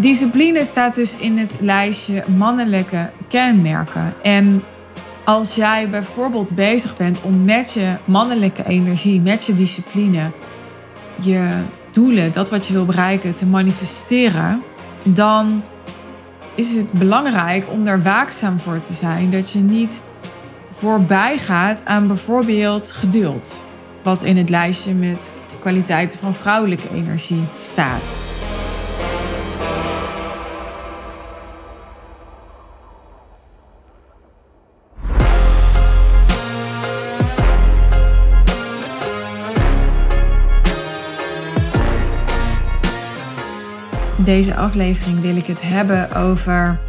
discipline staat dus in het lijstje mannelijke kenmerken. En als jij bijvoorbeeld bezig bent om met je mannelijke energie, met je discipline, je doelen, dat wat je wil bereiken, te manifesteren, dan is het belangrijk om daar waakzaam voor te zijn. Dat je niet voorbij gaat aan bijvoorbeeld geduld, wat in het lijstje met kwaliteiten van vrouwelijke energie staat. Deze aflevering wil ik het hebben over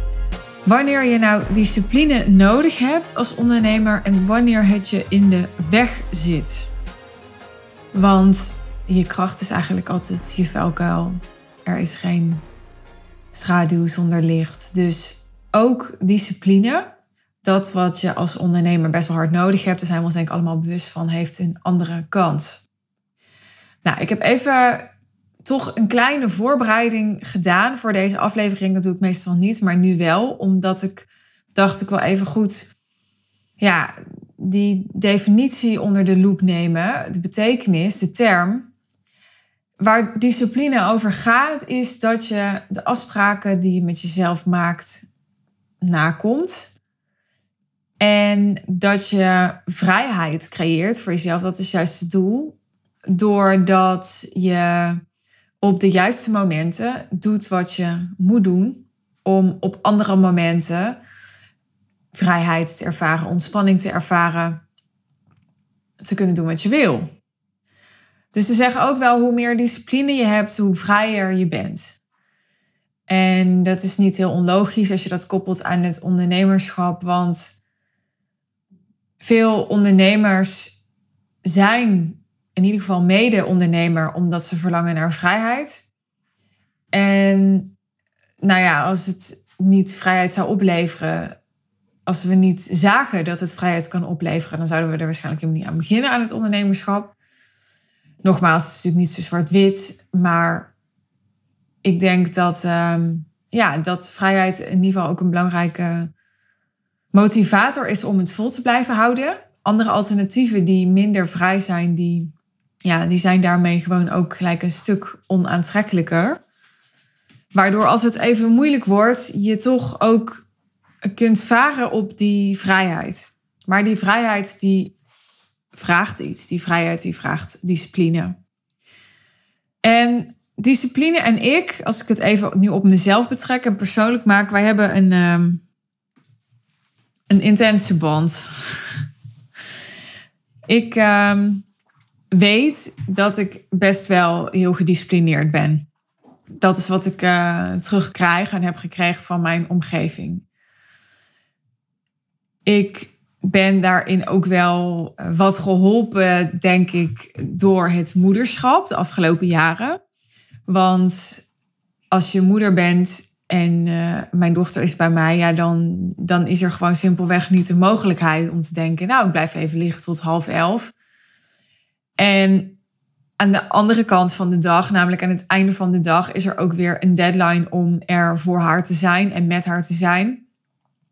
wanneer je nou discipline nodig hebt als ondernemer en wanneer het je in de weg zit. Want je kracht is eigenlijk altijd je vuilkuil. Er is geen schaduw zonder licht. Dus ook discipline, dat wat je als ondernemer best wel hard nodig hebt, daar zijn we ons denk ik allemaal bewust van, heeft een andere kant. Nou, ik heb even toch een kleine voorbereiding gedaan voor deze aflevering. Dat doe ik meestal niet, maar nu wel. Omdat ik dacht, ik wil even goed ja, die definitie onder de loep nemen. De betekenis, de term. Waar discipline over gaat, is dat je de afspraken die je met jezelf maakt, nakomt. En dat je vrijheid creëert voor jezelf. Dat is juist het doel. Doordat je op de juiste momenten doet wat je moet doen om op andere momenten vrijheid te ervaren, ontspanning te ervaren, te kunnen doen wat je wil. Dus ze zeggen ook wel hoe meer discipline je hebt, hoe vrijer je bent. En dat is niet heel onlogisch als je dat koppelt aan het ondernemerschap, want veel ondernemers zijn in ieder geval mede-ondernemer omdat ze verlangen naar vrijheid. En nou ja, als het niet vrijheid zou opleveren, als we niet zagen dat het vrijheid kan opleveren, dan zouden we er waarschijnlijk helemaal niet aan beginnen aan het ondernemerschap. Nogmaals, het is natuurlijk niet zo zwart-wit, maar ik denk dat, ehm, ja, dat vrijheid in ieder geval ook een belangrijke motivator is om het vol te blijven houden. Andere alternatieven die minder vrij zijn, die ja, die zijn daarmee gewoon ook gelijk een stuk onaantrekkelijker. Waardoor als het even moeilijk wordt, je toch ook kunt varen op die vrijheid. Maar die vrijheid die vraagt iets. Die vrijheid die vraagt discipline. En discipline en ik, als ik het even nu op mezelf betrek en persoonlijk maak, wij hebben een, um, een intense band. ik, um, weet dat ik best wel heel gedisciplineerd ben. Dat is wat ik uh, terugkrijg en heb gekregen van mijn omgeving. Ik ben daarin ook wel eh, wat geholpen, denk ik, door het moederschap de afgelopen jaren. Want als je moeder bent en uh, mijn dochter is bij mij, ja, dan, dan is er gewoon simpelweg niet de mogelijkheid om te denken, nou, ik blijf even liggen tot half elf. En aan de andere kant van de dag, namelijk aan het einde van de dag, is er ook weer een deadline om er voor haar te zijn en met haar te zijn.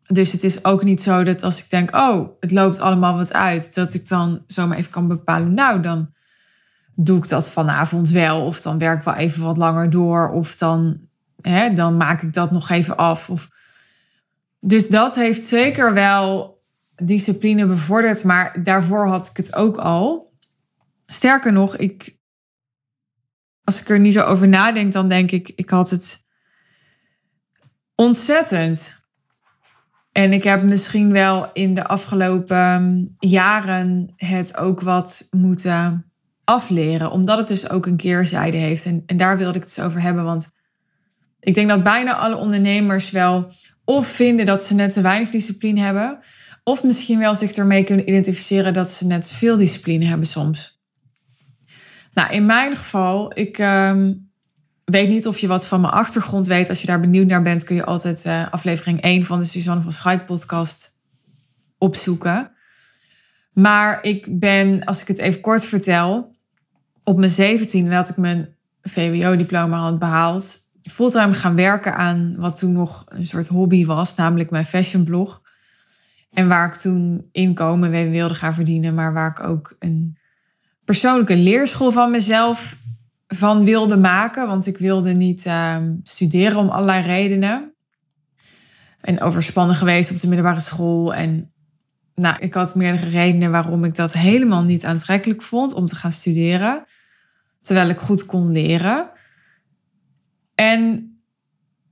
Dus het is ook niet zo dat als ik denk, oh, het loopt allemaal wat uit, dat ik dan zomaar even kan bepalen, nou, dan doe ik dat vanavond wel. Of dan werk ik wel even wat langer door. Of dan, hè, dan maak ik dat nog even af. Dus dat heeft zeker wel discipline bevorderd. Maar daarvoor had ik het ook al. Sterker nog, ik, als ik er niet zo over nadenk, dan denk ik, ik had het ontzettend. En ik heb misschien wel in de afgelopen jaren het ook wat moeten afleren, omdat het dus ook een keerzijde heeft. En, en daar wilde ik het eens over hebben, want ik denk dat bijna alle ondernemers wel of vinden dat ze net te weinig discipline hebben, of misschien wel zich ermee kunnen identificeren dat ze net veel discipline hebben soms. Nou, in mijn geval, ik ehm, weet niet of je wat van mijn achtergrond weet. Als je daar benieuwd naar bent, kun je altijd uh, aflevering 1 van de Suzanne van Schuik podcast opzoeken. Maar ik ben, als ik het even kort vertel, op mijn 17 had ik mijn VWO-diploma had behaald fulltime gaan werken aan wat toen nog een soort hobby was, namelijk mijn fashionblog. En waar ik toen inkomen mee wilde gaan verdienen, maar waar ik ook een persoonlijke leerschool van mezelf van wilde maken. Want ik wilde niet ehm, studeren om allerlei redenen. En overspannen geweest op de middelbare school. En nou, ik had meerdere redenen waarom ik dat helemaal niet aantrekkelijk vond om te gaan studeren. Terwijl ik goed kon leren. En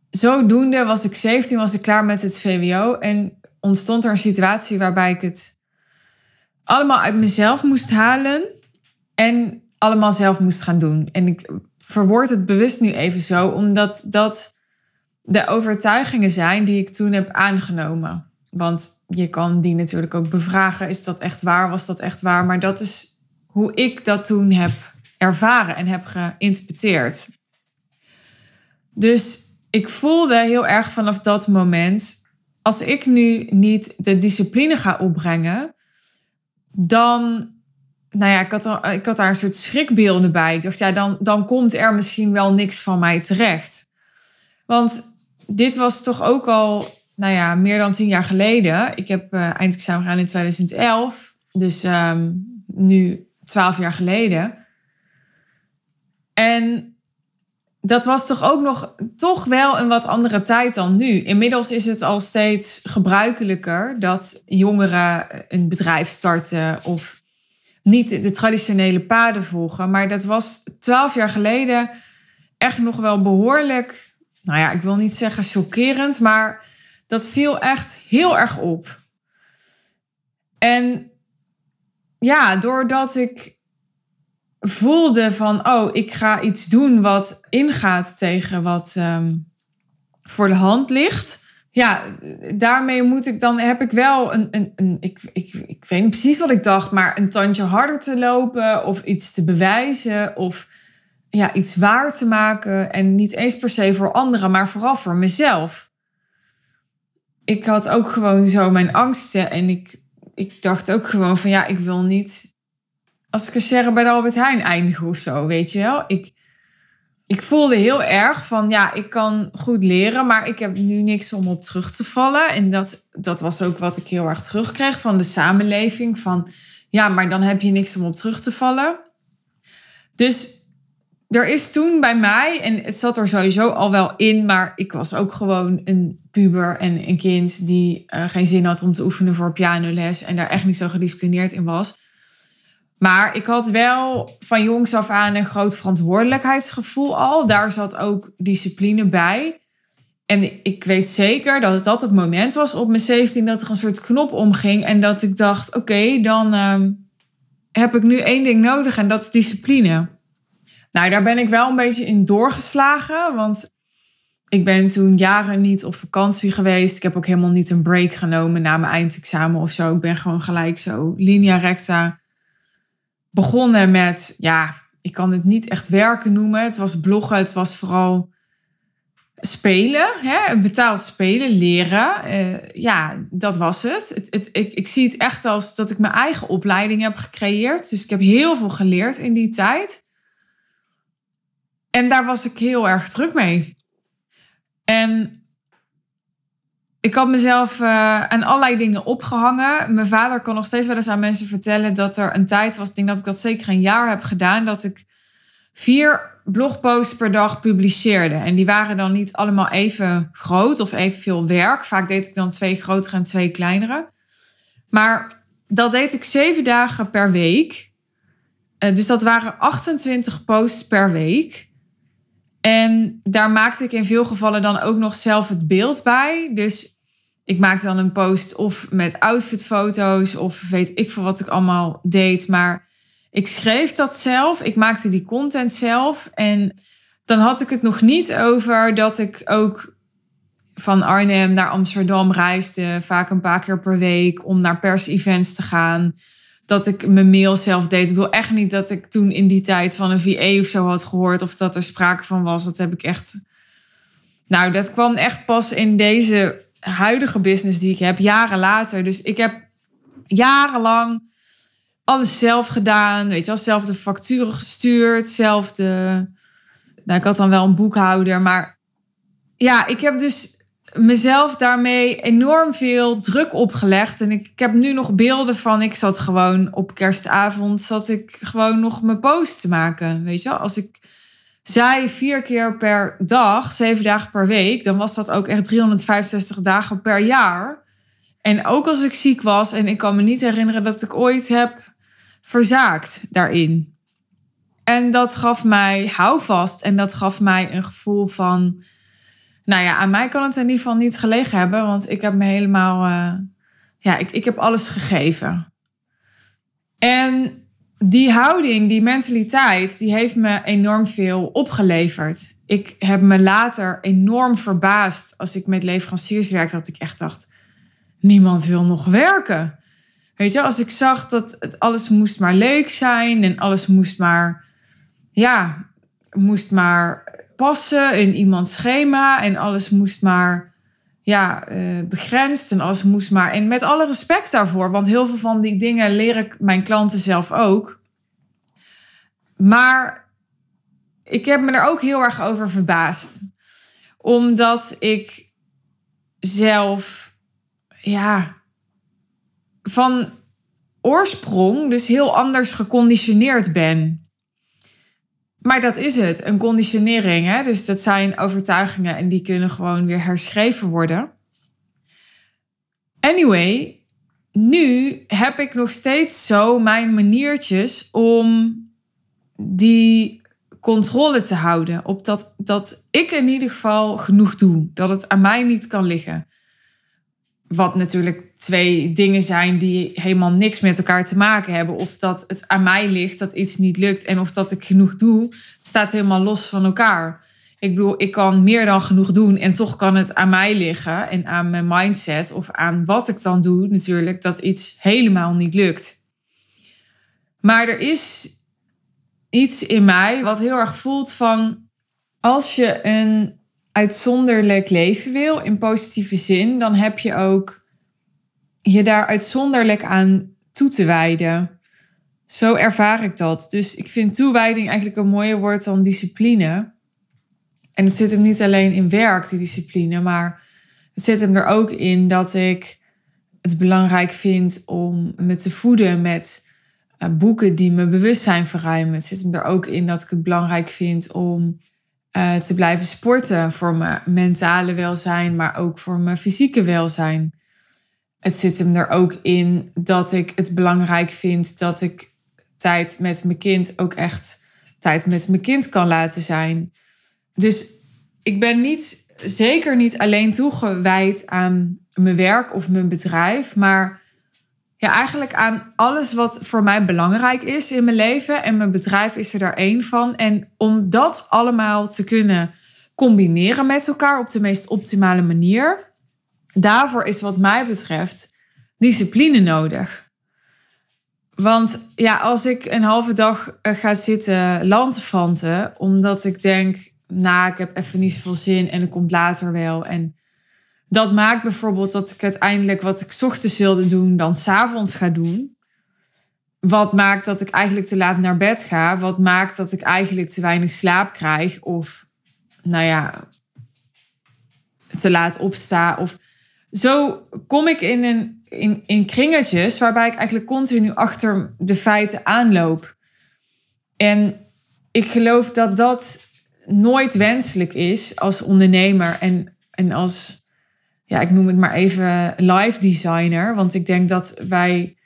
zodoende was ik 17, was ik klaar met het VWO. En ontstond er een situatie waarbij ik het allemaal uit mezelf moest halen. En allemaal zelf moest gaan doen. En ik verwoord het bewust nu even zo, omdat dat de overtuigingen zijn die ik toen heb aangenomen. Want je kan die natuurlijk ook bevragen. Is dat echt waar? Was dat echt waar? Maar dat is hoe ik dat toen heb ervaren en heb geïnterpreteerd. Dus ik voelde heel erg vanaf dat moment, als ik nu niet de discipline ga opbrengen, dan, nou ja, ik had, ik had daar een soort schrikbeelden bij. Ik dacht, ja, dan, dan komt er misschien wel niks van mij terecht. Want dit was toch ook al, nou ja, meer dan tien jaar geleden. Ik heb uh, eindexamen gedaan in 2011, dus um, nu twaalf jaar geleden. En dat was toch ook nog toch wel een wat andere tijd dan nu. Inmiddels is het al steeds gebruikelijker dat jongeren een bedrijf starten of niet de traditionele paden volgen. Maar dat was twaalf jaar geleden echt nog wel behoorlijk, nou ja, ik wil niet zeggen chockerend, maar dat viel echt heel erg op. En ja, doordat ik voelde van, oh, ik ga iets doen wat ingaat tegen wat um, voor de hand ligt. Ja, daarmee moet ik dan, heb ik wel een, een, een ik, ik, ik weet niet precies wat ik dacht, maar een tandje harder te lopen of iets te bewijzen of ja, iets waar te maken. En niet eens per se voor anderen, maar vooral voor mezelf. Ik had ook gewoon zo mijn angsten en ik, ik dacht ook gewoon van ja, ik wil niet als ik zeggen bij de Albert Heijn eindigen of zo, weet je wel. Ik, ik voelde heel erg van, ja, ik kan goed leren, maar ik heb nu niks om op terug te vallen. En dat, dat was ook wat ik heel erg terugkreeg van de samenleving. Van, ja, maar dan heb je niks om op terug te vallen. Dus er is toen bij mij, en het zat er sowieso al wel in, maar ik was ook gewoon een puber en een kind die uh, geen zin had om te oefenen voor pianoles en daar echt niet zo gedisciplineerd in was. Maar ik had wel van jongs af aan een groot verantwoordelijkheidsgevoel al. Daar zat ook discipline bij. En ik weet zeker dat het dat het moment was op mijn 17 dat er een soort knop omging. En dat ik dacht, oké, dan uh, heb ik nu één ding nodig en dat is discipline. Nou, daar ben ik wel een beetje in doorgeslagen. Want ik ben toen jaren niet op vakantie geweest. Ik heb ook helemaal niet een break genomen na mijn eindexamen of zo. Ik ben gewoon gelijk zo linea recta begonnen met, ja, ik kan het niet echt werken noemen. Het was bloggen, het was vooral spelen, hè? betaald spelen, leren. Uh, ja, dat was het. het, het ik, ik zie het echt als dat ik mijn eigen opleiding heb gecreëerd. Dus ik heb heel veel geleerd in die tijd. En daar was ik heel erg druk mee. En ik had mezelf uh, aan allerlei dingen opgehangen. Mijn vader kan nog steeds wel eens aan mensen vertellen dat er een tijd was, ik denk dat ik dat zeker een jaar heb gedaan, dat ik vier blogposts per dag publiceerde. En die waren dan niet allemaal even groot of even veel werk. Vaak deed ik dan twee grotere en twee kleinere. Maar dat deed ik zeven dagen per week. Uh, dus dat waren 28 posts per week. En daar maakte ik in veel gevallen dan ook nog zelf het beeld bij. Dus ik maakte dan een post of met outfitfoto's of weet ik veel wat ik allemaal deed. Maar ik schreef dat zelf. Ik maakte die content zelf. En dan had ik het nog niet over dat ik ook van Arnhem naar Amsterdam reisde. Vaak een paar keer per week om naar pers-events te gaan. Dat ik mijn mail zelf deed. Ik wil echt niet dat ik toen in die tijd van een VA of zo had gehoord. Of dat er sprake van was. Dat heb ik echt... Nou, dat kwam echt pas in deze huidige business die ik heb, jaren later. Dus ik heb jarenlang alles zelf gedaan. Weet je wel, zelf de facturen gestuurd, zelf de... Nou, ik had dan wel een boekhouder, maar ja, ik heb dus mezelf daarmee enorm veel druk opgelegd. En ik, ik, heb nu nog beelden van. Ik zat gewoon op kerstavond. zat ik gewoon nog mijn post te maken. Weet je, als ik zei vier keer per dag, zeven dagen per week. dan was dat ook echt 365 dagen per jaar. En ook als ik ziek was. en ik kan me niet herinneren dat ik ooit heb verzaakt daarin. En dat gaf mij houvast. En dat gaf mij een gevoel van nou ja, aan mij kan het in ieder geval niet gelegen hebben, want ik heb me helemaal, uh, ja, ik, ik heb alles gegeven. En die houding, die mentaliteit, die heeft me enorm veel opgeleverd. Ik heb me later enorm verbaasd als ik met leveranciers werkte, dat ik echt dacht, niemand wil nog werken. Weet je, als ik zag dat het alles moest maar leuk zijn en alles moest maar, ja, moest maar passen in iemands schema en alles moest maar ja, uh, begrensd en alles moest maar. En met alle respect daarvoor, want heel veel van die dingen leer ik mijn klanten zelf ook. Maar ik heb me er ook heel erg over verbaasd. Omdat ik zelf, ja, van oorsprong dus heel anders geconditioneerd ben. Maar dat is het, een conditionering. Hè? Dus dat zijn overtuigingen en die kunnen gewoon weer herschreven worden. Anyway, nu heb ik nog steeds zo mijn maniertjes om die controle te houden. Op dat, dat ik in ieder geval genoeg doe. Dat het aan mij niet kan liggen. Wat natuurlijk twee dingen zijn die helemaal niks met elkaar te maken hebben. Of dat het aan mij ligt dat iets niet lukt en of dat ik genoeg doe, staat helemaal los van elkaar. Ik bedoel, ik kan meer dan genoeg doen en toch kan het aan mij liggen en aan mijn mindset of aan wat ik dan doe natuurlijk dat iets helemaal niet lukt. Maar er is iets in mij wat heel erg voelt van als je een uitzonderlijk leven wil in positieve zin, dan heb je ook je daar uitzonderlijk aan toe te wijden. Zo ervaar ik dat. Dus ik vind toewijding eigenlijk een mooier woord dan discipline. En het zit hem niet alleen in werk, die discipline, maar het zit hem er ook in dat ik het belangrijk vind om me te voeden met eh, boeken die mijn bewustzijn verruimen. Het zit hem er ook in dat ik het belangrijk vind om uh, te blijven sporten voor mijn mentale welzijn, maar ook voor mijn fysieke welzijn. Het zit hem er ook in dat ik het belangrijk vind dat ik tijd met mijn kind ook echt tijd met mijn kind kan laten zijn. Dus ik ben niet, zeker niet alleen toegewijd aan mijn werk of mijn bedrijf, maar ja, eigenlijk aan alles wat voor mij belangrijk is in mijn leven. En mijn bedrijf is er daar één van. En om dat allemaal te kunnen combineren met elkaar op de meest optimale manier, daarvoor is wat mij betreft discipline nodig. Want ja, als ik een halve dag eh, ga zitten lantefanten, omdat ik denk, nou, ik heb even niet zoveel zin en het komt later wel. En dat maakt bijvoorbeeld dat ik uiteindelijk wat ik ochtends wilde doen, dan s'avonds ga doen. Wat maakt dat ik eigenlijk te laat naar bed ga? Wat maakt dat ik eigenlijk te weinig slaap krijg? Of, nou ja, te laat opsta? Of zo kom ik in, een, in, in kringetjes waarbij ik eigenlijk continu achter de feiten aanloop. En ik geloof dat dat nooit wenselijk is als ondernemer en, en als ja, ik noem het maar even live designer. Want ik denk dat wij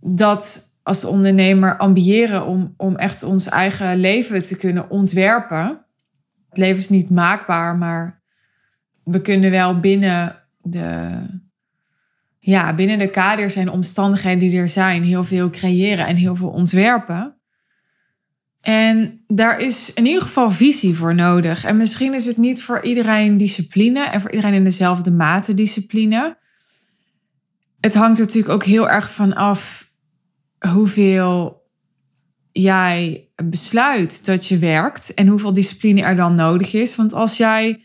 dat als ondernemer ambiëren om, om echt ons eigen leven te kunnen ontwerpen. Het leven is niet maakbaar, maar we kunnen wel binnen de, ja, binnen de kaders en omstandigheden die er zijn heel veel creëren en heel veel ontwerpen. En daar is in ieder geval visie voor nodig. En misschien is het niet voor iedereen discipline en voor iedereen in dezelfde mate discipline. Het hangt natuurlijk ook heel erg van af hoeveel jij besluit dat je werkt en hoeveel discipline er dan nodig is. Want als jij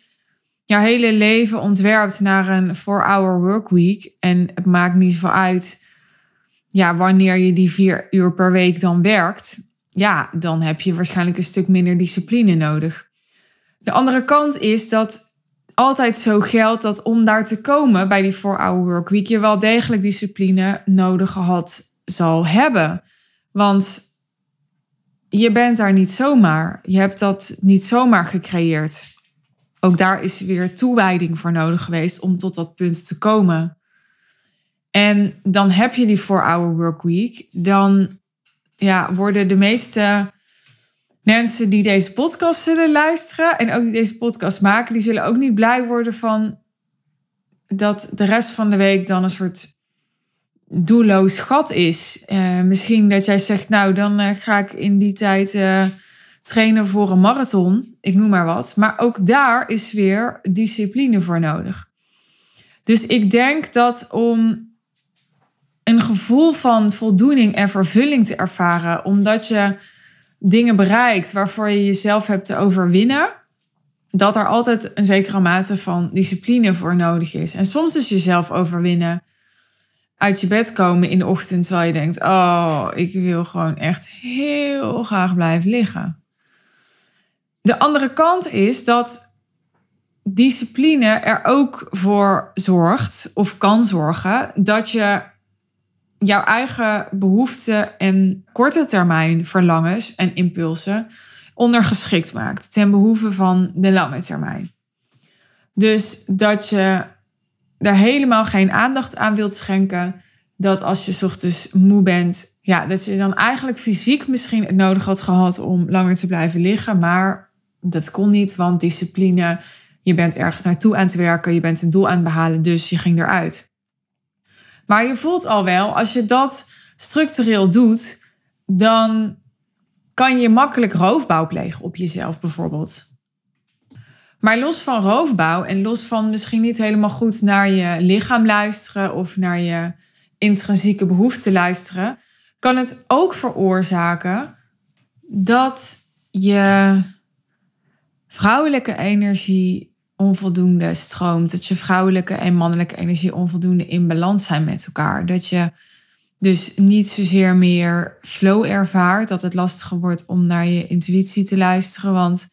jouw hele leven ontwerpt naar een 4-hour workweek en het maakt niet zoveel uit ja, wanneer je die vier uur per week dan werkt, ja, dan heb je waarschijnlijk een stuk minder discipline nodig. De andere kant is dat altijd zo geldt dat om daar te komen bij die 4-hour workweek je wel degelijk discipline nodig gehad zal hebben. Want je bent daar niet zomaar. Je hebt dat niet zomaar gecreëerd. Ook daar is weer toewijding voor nodig geweest om tot dat punt te komen. En dan heb je die 4-hour workweek. Dan ja, worden de meeste mensen die deze podcast zullen luisteren en ook die deze podcast maken, die zullen ook niet blij worden van dat de rest van de week dan een soort doelloos gat is. Uh, misschien dat jij zegt, nou dan uh, ga ik in die tijd uh, trainen voor een marathon, ik noem maar wat. Maar ook daar is weer discipline voor nodig. Dus ik denk dat om een gevoel van voldoening en vervulling te ervaren, omdat je dingen bereikt waarvoor je jezelf hebt te overwinnen, dat er altijd een zekere mate van discipline voor nodig is. En soms is jezelf overwinnen uit je bed komen in de ochtend terwijl je denkt: Oh, ik wil gewoon echt heel graag blijven liggen. De andere kant is dat discipline er ook voor zorgt of kan zorgen dat je jouw eigen behoeften en korte termijn verlangens en impulsen ondergeschikt maakt ten behoeve van de lange termijn. Dus dat je daar helemaal geen aandacht aan wilt schenken. Dat als je ochtends moe bent, ja, dat je dan eigenlijk fysiek misschien het nodig had gehad om langer te blijven liggen. Maar dat kon niet, want discipline, je bent ergens naartoe aan het werken, je bent een doel aan het behalen, dus je ging eruit. Maar je voelt al wel, als je dat structureel doet, dan kan je makkelijk roofbouw plegen op jezelf bijvoorbeeld. Maar los van roofbouw en los van misschien niet helemaal goed naar je lichaam luisteren of naar je intrinsieke behoeften luisteren, kan het ook veroorzaken dat je vrouwelijke energie onvoldoende stroomt. Dat je vrouwelijke en mannelijke energie onvoldoende in balans zijn met elkaar. Dat je dus niet zozeer meer flow ervaart. Dat het lastiger wordt om naar je intuïtie te luisteren. Want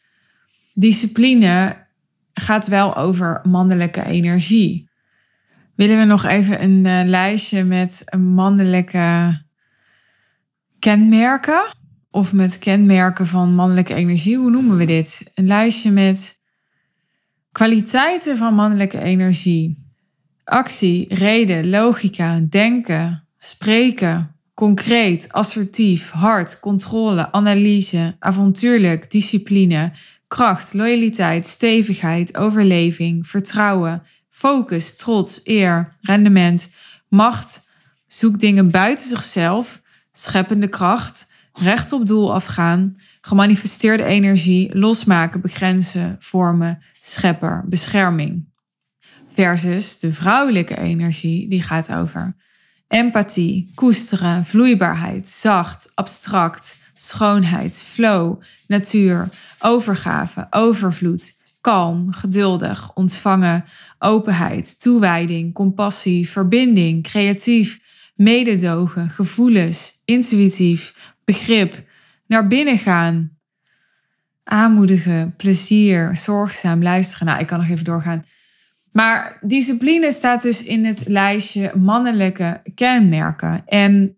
discipline gaat wel over mannelijke energie. Willen we nog even een uh, lijstje met mannelijke kenmerken? Of met kenmerken van mannelijke energie? Hoe noemen we dit? Een lijstje met Kwaliteiten van mannelijke energie. Actie, reden, logica, denken, spreken, concreet, assertief, hard, controle, analyse, avontuurlijk, discipline, kracht, loyaliteit, stevigheid, overleving, vertrouwen, focus, trots, eer, rendement, macht, zoek dingen buiten zichzelf, scheppende kracht, recht op doel afgaan, gemanifesteerde energie, losmaken, begrenzen, vormen, schepper, bescherming. Versus de vrouwelijke energie, die gaat over empathie, koesteren, vloeibaarheid, zacht, abstract, schoonheid, flow, natuur, overgave, overvloed, kalm, geduldig, ontvangen, openheid, toewijding, compassie, verbinding, creatief, mededogen, gevoelens, intuïtief, begrip, naar binnen gaan, aanmoedigen, plezier, zorgzaam, luisteren. Nou, ik kan nog even doorgaan. Maar discipline staat dus in het lijstje mannelijke kenmerken. En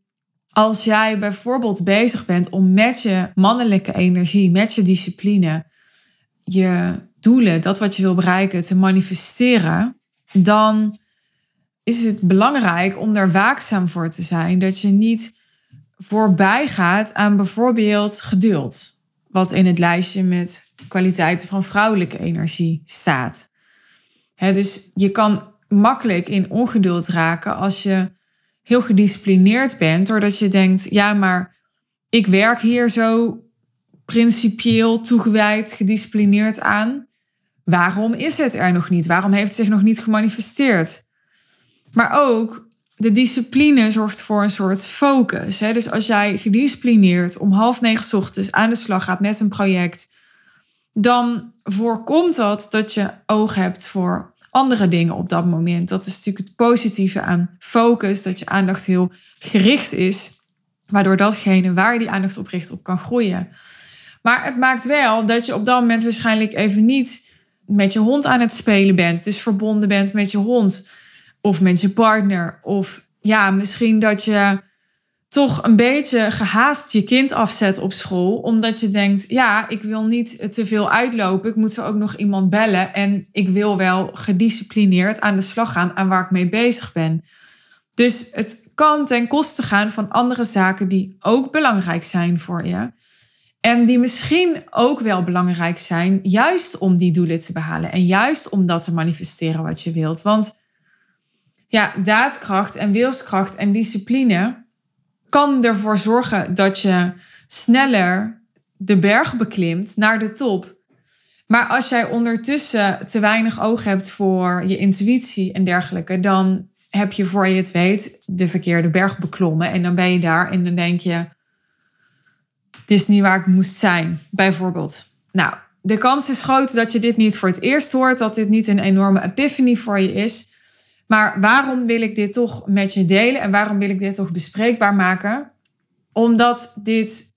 als jij bijvoorbeeld bezig bent om met je mannelijke energie, met je discipline, je doelen, dat wat je wil bereiken, te manifesteren, dan is het belangrijk om daar waakzaam voor te zijn. Dat je niet voorbij gaat aan bijvoorbeeld geduld wat in het lijstje met kwaliteiten van vrouwelijke energie staat. dus je kan makkelijk in ongeduld raken als je heel gedisciplineerd bent, doordat je denkt: ja, maar ik werk hier zo principieel toegewijd, gedisciplineerd aan. Waarom is het er nog niet? Waarom heeft het zich nog niet gemanifesteerd? Maar ook de discipline zorgt voor een soort focus. Hè? Dus als jij gedisciplineerd om half negen ochtends aan de slag gaat met een project, dan voorkomt dat dat je oog hebt voor andere dingen op dat moment. Dat is natuurlijk het positieve aan focus, dat je aandacht heel gericht is, waardoor datgene waar je die aandacht op richt op kan groeien. Maar het maakt wel dat je op dat moment waarschijnlijk even niet met je hond aan het spelen bent. Dus verbonden bent met je hond of met je partner. Of ja, misschien dat je toch een beetje gehaast je kind afzet op school. Omdat je denkt, ja, ik wil niet te veel uitlopen. Ik moet zo ook nog iemand bellen. En ik wil wel gedisciplineerd aan de slag gaan aan waar ik mee bezig ben. Dus het kan ten koste gaan van andere zaken die ook belangrijk zijn voor je. En die misschien ook wel belangrijk zijn, juist om die doelen te behalen. En juist om dat te manifesteren wat je wilt. Want ja, daadkracht en wilskracht en discipline kan ervoor zorgen dat je sneller de berg beklimt naar de top. Maar als jij ondertussen te weinig oog hebt voor je intuïtie en dergelijke, dan heb je voor je het weet de verkeerde berg beklommen. En dan ben je daar en dan denk je, dit is niet waar ik moest zijn, bijvoorbeeld. Nou, de kans is groot dat je dit niet voor het eerst hoort, dat dit niet een enorme epiphany voor je is. Maar waarom wil ik dit toch met je delen en waarom wil ik dit toch bespreekbaar maken? Omdat dit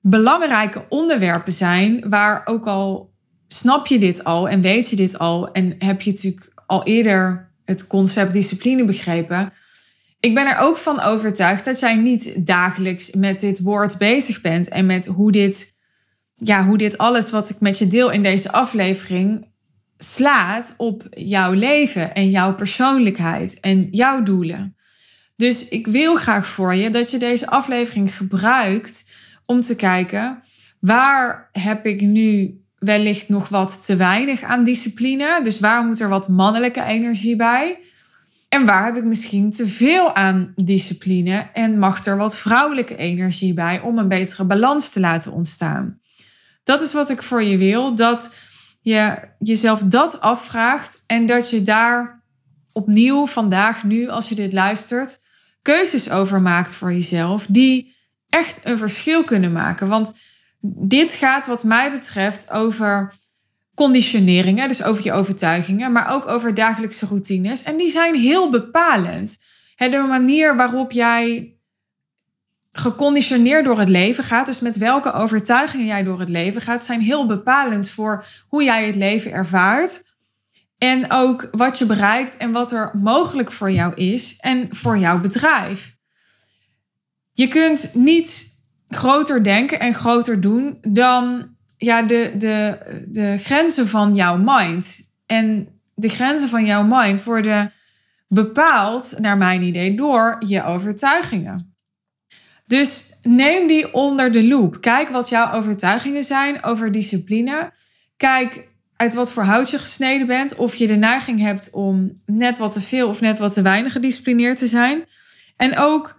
belangrijke onderwerpen zijn waar ook al snap je dit al en weet je dit al en heb je natuurlijk al eerder het concept discipline begrepen. Ik ben er ook van overtuigd dat jij niet dagelijks met dit woord bezig bent en met hoe dit, ja, hoe dit alles wat ik met je deel in deze aflevering slaat op jouw leven en jouw persoonlijkheid en jouw doelen. Dus ik wil graag voor je dat je deze aflevering gebruikt om te kijken waar heb ik nu wellicht nog wat te weinig aan discipline. Dus waar moet er wat mannelijke energie bij? En waar heb ik misschien te veel aan discipline en mag er wat vrouwelijke energie bij om een betere balans te laten ontstaan? Dat is wat ik voor je wil. Dat je jezelf dat afvraagt en dat je daar opnieuw vandaag, nu, als je dit luistert, keuzes over maakt voor jezelf die echt een verschil kunnen maken. Want dit gaat, wat mij betreft, over conditioneringen, dus over je overtuigingen, maar ook over dagelijkse routines. En die zijn heel bepalend. De manier waarop jij geconditioneerd door het leven gaat, dus met welke overtuigingen jij door het leven gaat, zijn heel bepalend voor hoe jij het leven ervaart. En ook wat je bereikt en wat er mogelijk voor jou is en voor jouw bedrijf. Je kunt niet groter denken en groter doen dan ja, de, de, de grenzen van jouw mind. En de grenzen van jouw mind worden bepaald, naar mijn idee, door je overtuigingen. Dus neem die onder de loep. Kijk wat jouw overtuigingen zijn over discipline. Kijk uit wat voor hout je gesneden bent. Of je de neiging hebt om net wat te veel of net wat te weinig gedisciplineerd te zijn. En ook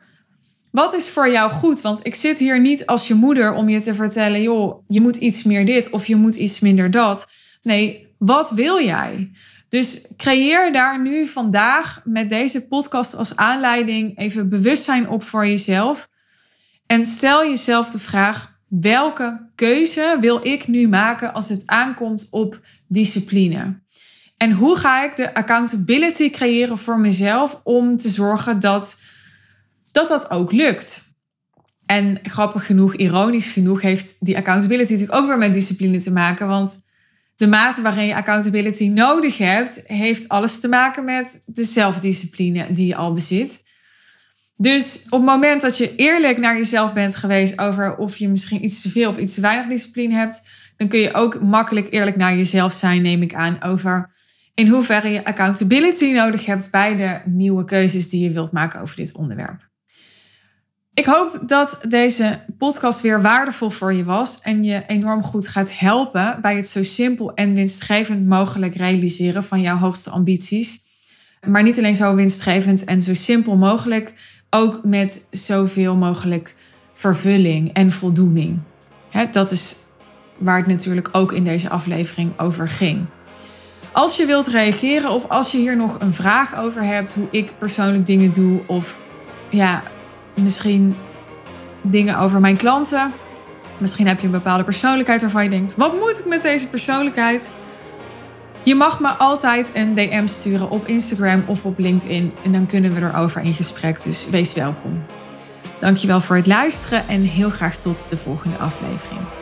wat is voor jou goed? Want ik zit hier niet als je moeder om je te vertellen, joh, je moet iets meer dit of je moet iets minder dat. Nee, wat wil jij? Dus creëer daar nu vandaag met deze podcast als aanleiding even bewustzijn op voor jezelf. En stel jezelf de vraag: welke keuze wil ik nu maken als het aankomt op discipline? En hoe ga ik de accountability creëren voor mezelf om te zorgen dat dat dat ook lukt. En grappig genoeg, ironisch genoeg, heeft die accountability natuurlijk ook weer met discipline te maken. Want de mate waarin je accountability nodig hebt, heeft alles te maken met de zelfdiscipline die je al bezit. Dus op het moment dat je eerlijk naar jezelf bent geweest over of je misschien iets te veel of iets te weinig discipline hebt, dan kun je ook makkelijk eerlijk naar jezelf zijn, neem ik aan, over in hoeverre je accountability nodig hebt bij de nieuwe keuzes die je wilt maken over dit onderwerp. Ik hoop dat deze podcast weer waardevol voor je was en je enorm goed gaat helpen bij het zo simpel en winstgevend mogelijk realiseren van jouw hoogste ambities. Maar niet alleen zo winstgevend en zo simpel mogelijk, ook met zoveel mogelijk vervulling en voldoening. dat is waar het natuurlijk ook in deze aflevering over ging. Als je wilt reageren of als je hier nog een vraag over hebt, hoe ik persoonlijk dingen doe of ja, misschien dingen over mijn klanten. Misschien heb je een bepaalde persoonlijkheid waarvan je denkt: wat moet ik met deze persoonlijkheid? Je mag me altijd een DM sturen op Instagram of op LinkedIn en dan kunnen we erover in gesprek. Dus wees welkom. Dankjewel voor het luisteren en heel graag tot de volgende aflevering.